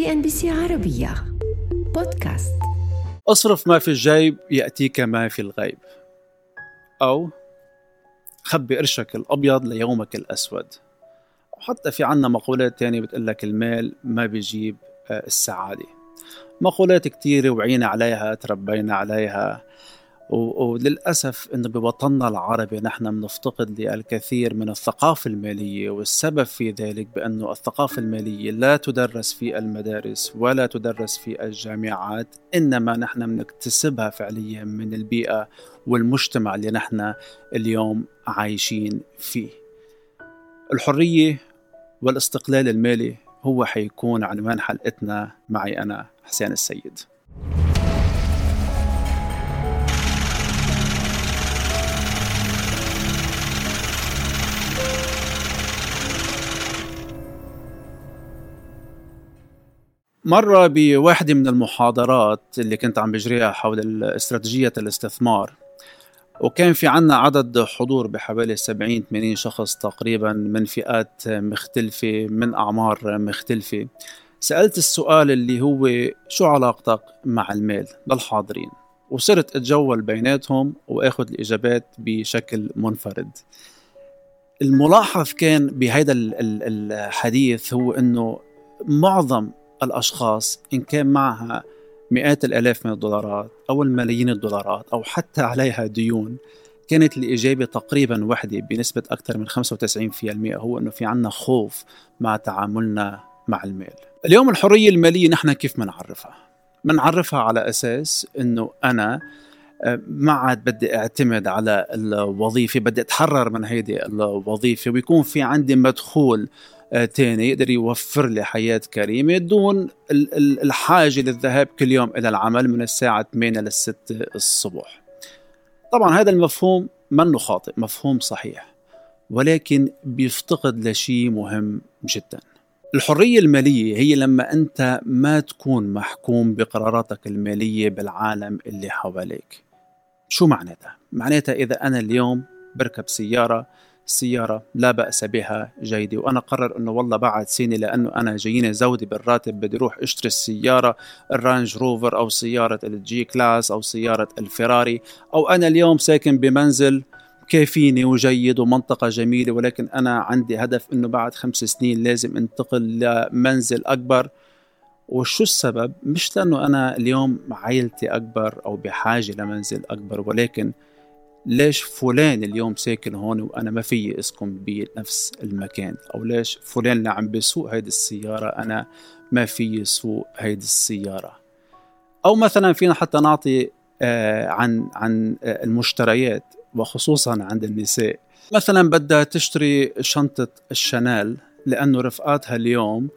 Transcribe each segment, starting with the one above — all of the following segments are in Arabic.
سي إن بي سي عربية. بودكاست. أصرف ما في الجيب يأتيك ما في الغيب. أو خبي قرشك الأبيض ليومك الأسود. وحتى في عنا مقولات تانية لك المال ما بيجيب آه، السعادة. مقولات كتيرة وعينا عليها تربينا عليها. وللأسف أنه بوطننا العربي نحن بنفتقد للكثير من الثقافة المالية والسبب في ذلك بأنه الثقافة المالية لا تدرس في المدارس ولا تدرس في الجامعات إنما نحن بنكتسبها فعليا من البيئة والمجتمع اللي نحن اليوم عايشين فيه. الحرية والاستقلال المالي هو حيكون عنوان حلقتنا. معي أنا حسين السيد. مرة بواحدة من المحاضرات اللي كنت عم بجريها حول استراتيجية الاستثمار وكان في عنا عدد حضور بحوالي 70 80 شخص تقريبا من فئات مختلفة من أعمار مختلفة. سألت السؤال اللي هو شو علاقتك مع المال؟ للحاضرين. وصرت أتجول بيناتهم وآخذ الإجابات بشكل منفرد. الملاحظ كان بهذا الحديث هو إنه معظم الأشخاص إن كان معها مئات الآلاف من الدولارات أو الملايين الدولارات أو حتى عليها ديون كانت الإجابة تقريبا وحدة بنسبة أكثر من 95% هو أنه في عنا خوف مع تعاملنا مع المال اليوم الحرية المالية نحن كيف منعرفها؟ منعرفها على أساس أنه أنا آه، ما عاد بدي أعتمد على الوظيفة بدي أتحرر من هيدي الوظيفة ويكون في عندي مدخول تاني يقدر يوفر لي حياة كريمة دون الحاجة للذهاب كل يوم إلى العمل من الساعة 8 لل 6 الصبح. طبعا هذا المفهوم منه خاطئ مفهوم صحيح ولكن بيفتقد لشيء مهم جدا. الحرية المالية هي لما أنت ما تكون محكوم بقراراتك المالية بالعالم اللي حواليك. شو معناتها؟ معناتها إذا أنا اليوم بركب سيارة السيارة لا بأس بها جيدة وأنا قرر أنه والله بعد سنة لأنه أنا جاييني زودي بالراتب بدي أروح أشتري السيارة الرانج روفر أو سيارة ال G-Class أو سيارة الفراري أو أنا اليوم ساكن بمنزل كافيني وجيد ومنطقة جميلة ولكن أنا عندي هدف أنه بعد خمس سنين لازم أنتقل لمنزل أكبر. وشو السبب؟ مش لأنه أنا اليوم عائلتي أكبر أو بحاجة لمنزل أكبر ولكن ليش فلان اليوم ساكن هون وأنا ما في اسكن بنفس المكان؟ أو ليش فلان اللي عم بيسوق هيدي السيارة أنا ما في سوق هيدي السيارة؟ أو مثلا فينا حتى نعطي آه عن عن آه المشتريات وخصوصا عند النساء. مثلا بدها تشتري شنطة الشانيل لأنه رفقاتها اليوم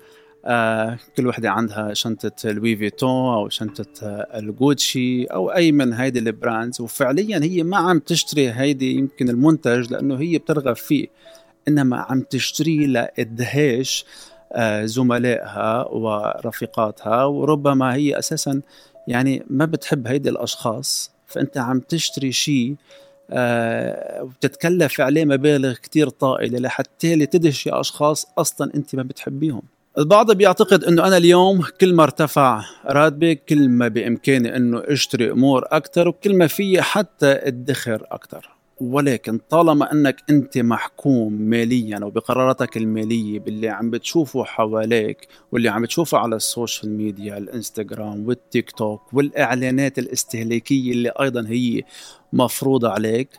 آه كل وحدة عندها شنطة لوي فيتون أو شنطة آه الجوتشي أو أي من هيدي ال brands. وفعليا هي ما عم تشتري هيدي يمكن المنتج لأنه هي بترغب فيه إنما عم تشتري لإدهاش آه زملائها ورفيقاتها. وربما هي أساسا يعني ما بتحب هيدي الأشخاص فأنت عم تشتري شيء وبتتكلف عليه مبالغ كتير طائلة لحتى تدهش أشخاص أصلا أنت ما بتحبيهم. البعض بيعتقد إنه أنا اليوم كل ما ارتفع راتبي كل ما بإمكاني إنه أشتري أمور أكثر وكل ما في حتى أدخر أكثر ولكن طالما إنك أنت محكوم ماليا وبقراراتك المالية باللي عم بتشوفه حواليك واللي عم بتشوفه على ال social media الإنستغرام والتيك توك والإعلانات الاستهلاكية اللي أيضا هي مفروضة عليك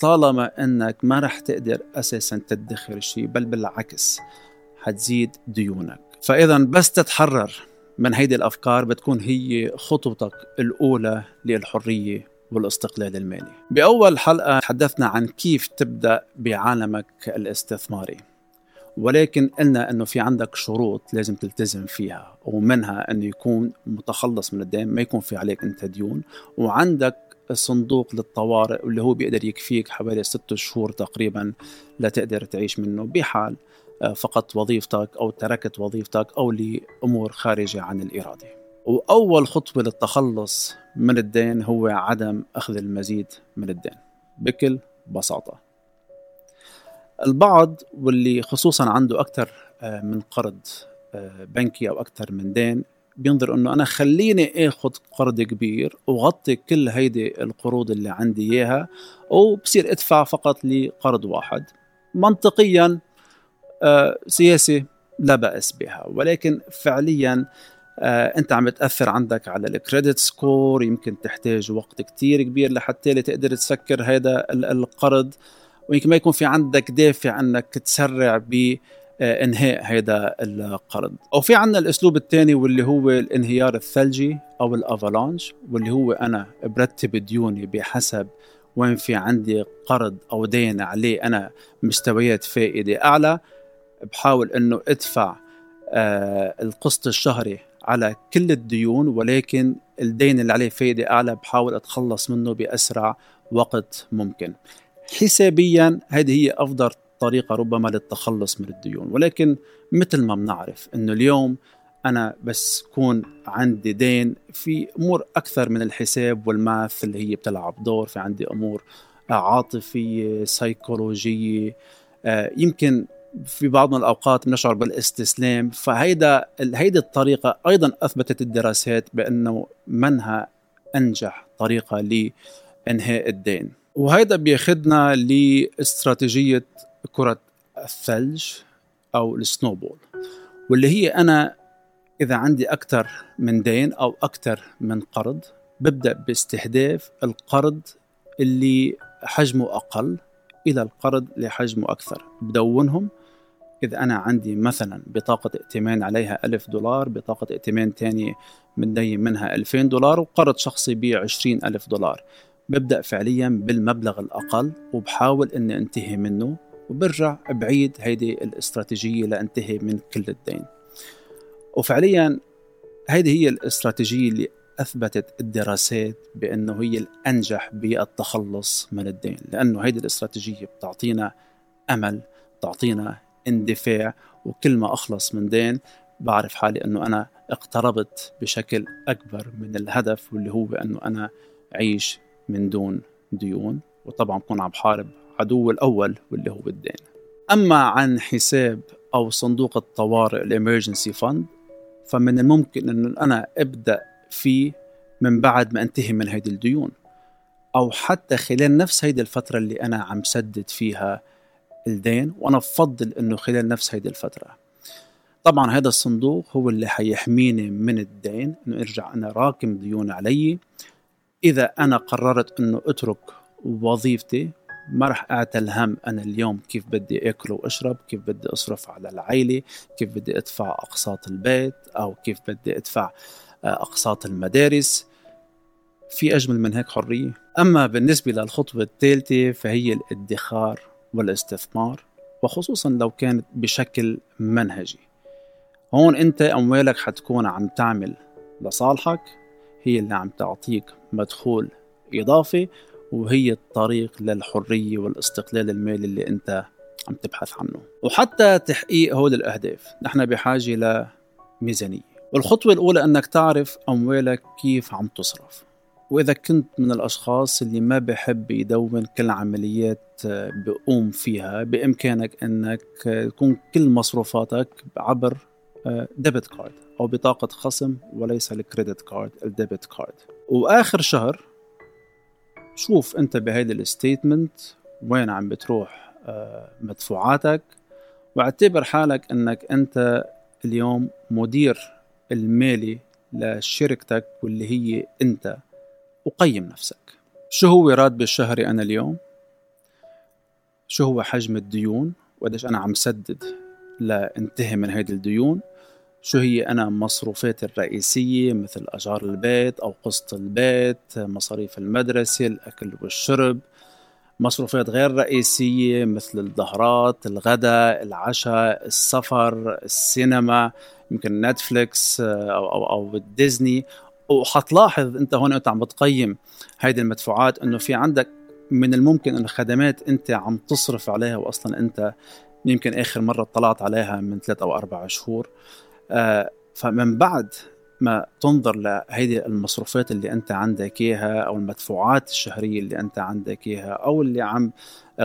طالما إنك ما رح تقدر أساسا تدخر شيء بل بالعكس حتزيد ديونك. فإذا بس تتحرر من هيدي الأفكار بتكون هي خطوتك الأولى للحرية والاستقلال المالي. بأول حلقة تحدثنا عن كيف تبدأ بعالمك الاستثماري ولكن قلنا إنه في عندك شروط لازم تلتزم فيها ومنها إنه يكون متخلص من الدين ما يكون في عليك أنت ديون وعندك صندوق للطوارئ اللي هو بيقدر يكفيك حوالي ست شهور تقريبا لتقدر تعيش منه. بحال فقدت وظيفتك أو تركت وظيفتك أو لأمور خارجة عن الإرادة. وأول خطوة للتخلص من الدين هو عدم أخذ المزيد من الدين بكل بساطة. البعض واللي خصوصا عنده أكثر آه، من قرض آه، بنكي أو أكثر من دين بينظر إنه أنا خليني آخذ قرض كبير وغطي كل هيدي القروض اللي عندي إياها وبصير أدفع فقط لقرض واحد. منطقيا آه، سياسي لا بأس بها. ولكن فعليا آه، أنت عم بتأثر عندك على ال credit score يمكن تحتاج وقت كتير كبير لحتى تقدر تسكر هذا القرض. ويمكن ما يكون في عندك دافع إنك تسرع ب آه، انهاء هذا القرض وفي عندنا الأسلوب الثاني واللي هو الانهيار الثلجي أو ال avalanche واللي هو أنا برتب ديوني بحسب وين في عندي قرض أو دين عليه أنا مستويات فائدة أعلى. بحاول إنه أدفع آه القسط الشهري على كل الديون ولكن الدين اللي عليه فائده أعلى بحاول أتخلص منه بأسرع وقت ممكن. حسابيا هذه هي أفضل طريقة ربما للتخلص من الديون ولكن مثل ما بنعرف إنه اليوم أنا بس كون عندي دين في أمور أكثر من الحساب والماث اللي هي بتلعب دور في عندي أمور عاطفية سيكولوجية آه، يمكن في بعض من الأوقات بنشعر بالاستسلام فهيدا هيدي الطريقة أيضا أثبتت الدراسات بأنه منها أنجح طريقة لإنهاء الدين. وهيدا بياخذنا لاستراتيجية كرة الثلج أو السنوبول واللي هي أنا إذا عندي أكثر من دين أو أكثر من قرض ببدأ باستهداف القرض اللي حجمه أقل إلى القرض اللي حجمه أكثر بدونهم إذا أنا عندي مثلا بطاقة ائتمان عليها ألف دولار بطاقة ائتمان تانية دين منها ألفين دولار وقرض شخصي ب ألف دولار. ببدأ فعليا بالمبلغ الأقل وبحاول أني أنتهي منه وبرجع بعيد هيدي الاستراتيجية لأنتهي من كل الدين. وفعليا هيدي هي الاستراتيجية اللي أثبتت الدراسات بأنه هي الأنجح بالتخلص من الدين لأنه هيدي الاستراتيجية بتعطينا أمل بتعطينا اندفاع وكل ما أخلص من دين بعرف حالي أنه أنا اقتربت بشكل أكبر من الهدف واللي هو أنه أنا أعيش من دون ديون. وطبعا بكون عم بحارب عدو الأول واللي هو الدين. أما عن حساب أو صندوق الطوارئ الامرجنسي فند فمن الممكن أنه أنا أبدأ فيه من بعد ما أنتهي من هيدي الديون. أو حتى خلال نفس هيدي الفترة اللي أنا عم سدد فيها الدين وأنا بفضل أنه خلال نفس هيدي الفترة. طبعا هذا الصندوق هو اللي حيحميني من الدين إنه ارجع أنا راكم ديون علي. إذا أنا قررت إنه أترك وظيفتي ما راح أعتل هم أنا اليوم كيف بدي آكل وأشرب كيف بدي أصرف على العائله كيف بدي أدفع أقساط البيت أو كيف بدي أدفع آه، أقساط المدارس. في أجمل من هيك حرية. أما بالنسبة للخطوة الثالثة فهي الادخار. والاستثمار وخصوصا لو كانت بشكل منهجي. هون أنت أموالك حتكون عم تعمل لصالحك هي اللي عم تعطيك مدخول إضافي وهي الطريق للحرية والاستقلال المالي اللي أنت عم تبحث عنه. وحتى تحقيق هول الأهداف نحن بحاجة لميزانية. والخطوة الأولى أنك تعرف أموالك كيف عم تصرف. وإذا كنت من الأشخاص اللي ما بحب يدون كل عمليات بقوم فيها بإمكانك أنك تكون كل مصروفاتك عبر debit card أو بطاقة خصم وليس ال credit card ال debit card وآخر شهر شوف أنت بهيدي ال statement وين عم بتروح آه، مدفوعاتك واعتبر حالك إنك أنت اليوم مدير المالي لشركتك واللي هي أنت. وقيم نفسك. شو هو راتبي الشهري أنا اليوم؟ شو هو حجم الديون؟ وقديش أنا عم سدد لانتهي من هيدي الديون؟ شو هي أنا مصروفاتي الرئيسية مثل أجار البيت أو قسط البيت مصاريف المدرسة الأكل والشرب؟ مصروفات غير رئيسية مثل الضهرات الغداء العشاء السفر السينما يمكن نتفليكس أو, أو, أو ديزني وحتلاحظ أنت هون أنت عم بتقيم هيدي المدفوعات أنه في عندك من الممكن أن خدمات أنت عم تصرف عليها وأصلا أنت يمكن آخر مرة اطلعت عليها من ثلاث أو أربع شهور. آه، فمن بعد ما تنظر لهيدي المصروفات اللي أنت عندك إياها أو المدفوعات الشهرية اللي أنت عندك إياها أو اللي عم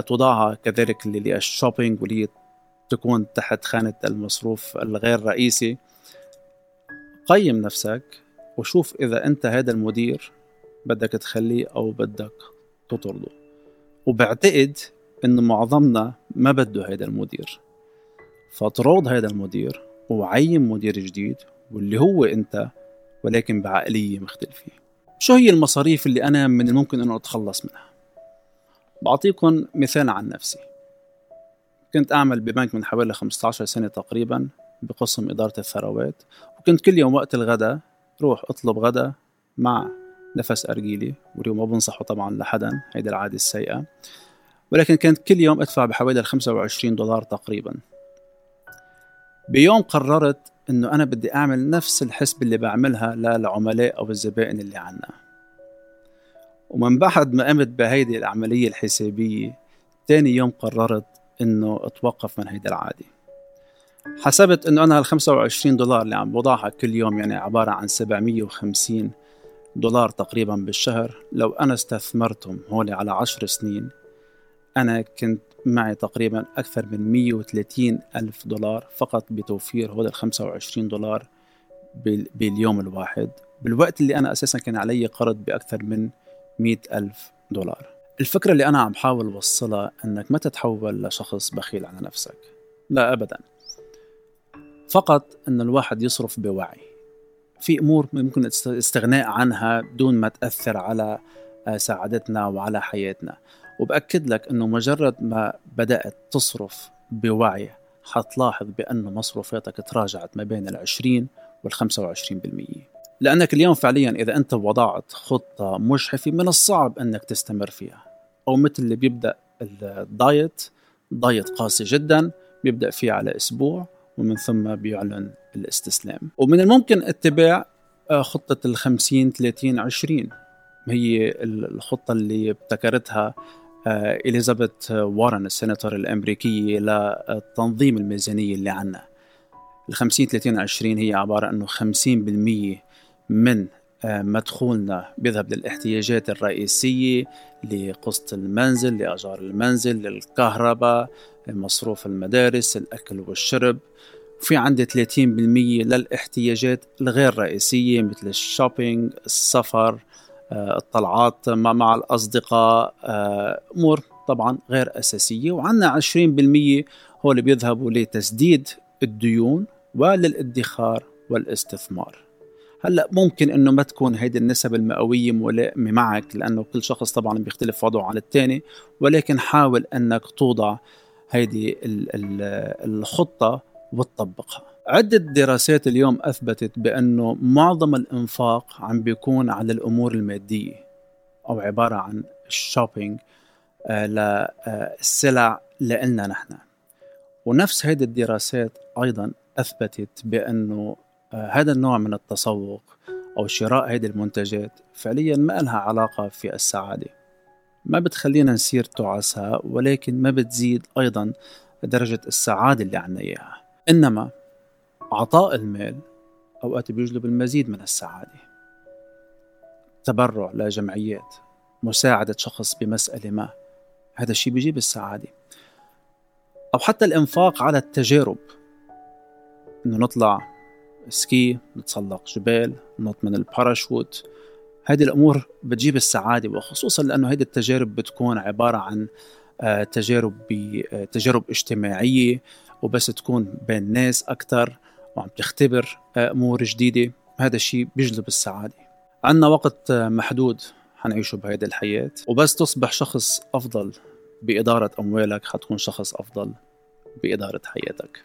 تضعها كذلك اللي الشوبينج واللي تكون تحت خانة المصروف الغير رئيسي قيم نفسك وشوف إذا أنت هذا المدير بدك تخليه أو بدك تطرده. وبعتقد إنه معظمنا ما بده هذا المدير. فاطرد هذا المدير وعين مدير جديد واللي هو أنت ولكن بعقلية مختلفة. شو هي المصاريف اللي أنا من الممكن أنه أتخلص منها؟ بعطيكم مثال عن نفسي. كنت أعمل ببنك من حوالي 15 سنة تقريبا بقسم إدارة الثروات وكنت كل يوم وقت الغداء روح أطلب غداء مع نفس أرجيلي واليوم ما بنصحه طبعا لحدا هيدي العادة السيئة. ولكن كنت كل يوم أدفع بحوالي 25 دولار تقريبا. بيوم قررت إنه أنا بدي أعمل نفس الحسبة اللي بعملها للعملاء أو الزبائن اللي عنا. ومن بعد ما قمت بهيدي العملية الحسابية تاني يوم قررت إنه أتوقف من هيدي العادة. حسبت إنه أنا هال 25 دولار اللي عم بوضعها كل يوم يعني عبارة عن 750 دولار تقريبا بالشهر. لو أنا استثمرتهم هولي على 10 سنين أنا كنت معي تقريبا أكثر من 130 ألف دولار فقط بتوفير هذا ال 25 دولار باليوم الواحد. بالوقت اللي أنا أساسا كان علي قرض بأكثر من 100 ألف دولار. الفكرة اللي أنا عم حاول وصلها أنك ما تتحول لشخص بخيل على نفسك. لا أبدا. فقط أن الواحد يصرف بوعي. في أمور ممكن الاستغناء عنها بدون ما تأثر على آه، سعادتنا وعلى حياتنا. وبأكد لك أنه مجرد ما بدأت تصرف بوعي حتلاحظ بأن مصروفاتك تراجعت ما بين العشرين والخمسة وعشرين بالمية. لأنك اليوم فعليا إذا أنت وضعت خطة مجحفة من الصعب أنك تستمر فيها. أو مثل اللي بيبدأ الدايت دايت قاسي جدا بيبدأ فيه على أسبوع ومن ثم بيعلن الاستسلام. ومن الممكن اتباع آه، خطة الخمسين ثلاثين عشرين. هي الخطة اللي ابتكرتها آه، إليزابيث وارن السيناتور الأمريكية لتنظيم الميزانية اللي عنا ال 50 30 20 هي عبارة أنه 50% من مدخولنا بيذهب للاحتياجات الرئيسية لقسط المنزل لأجار المنزل للكهرباء مصروف المدارس الأكل والشرب. وفي عندي 30% للاحتياجات الغير رئيسية مثل الشوبينج السفر آه، الطلعات مع الأصدقاء آه، أمور طبعا غير أساسية. وعندنا 20% هو اللي بيذهبوا لتسديد الديون وللادخار والاستثمار. هلا ممكن إنه ما تكون هيدي النسب المئوية ملائمه معك لأنه كل شخص طبعا بيختلف وضعه عن الثاني ولكن حاول إنك توضع هيدي الخطة وتطبقها. عدة دراسات اليوم أثبتت بأنه معظم الإنفاق عم بيكون على الأمور المادية أو عبارة عن ال shopping آه، للسلع لإلنا نحن. ونفس هذه الدراسات أيضا أثبتت بأنه آه، هذا النوع من التسوق أو شراء هذه المنتجات فعليا ما لها علاقة في السعادة. ما بتخلينا نصير تعساء ولكن ما بتزيد أيضا درجة السعادة اللي عنا إياها. إنما عطاء المال أوقات بيجلب المزيد من السعادة. تبرع لجمعيات مساعدة شخص بمسألة ما هذا الشيء بيجيب السعادة. أو حتى الإنفاق على التجارب. إنه نطلع ski نتسلق جبال نط من الباراشوت. هذه الأمور بتجيب السعادة وخصوصا لأنه هذه التجارب بتكون عبارة عن آه، تجارب تجارب اجتماعية وبس تكون بين ناس أكثر وعم تختبر أمور جديدة. هذا الشيء بيجلب السعادة. عندنا وقت محدود حنعيشه بهيدي الحياة. وبس تصبح شخص أفضل بإدارة أموالك حتكون شخص أفضل بإدارة حياتك.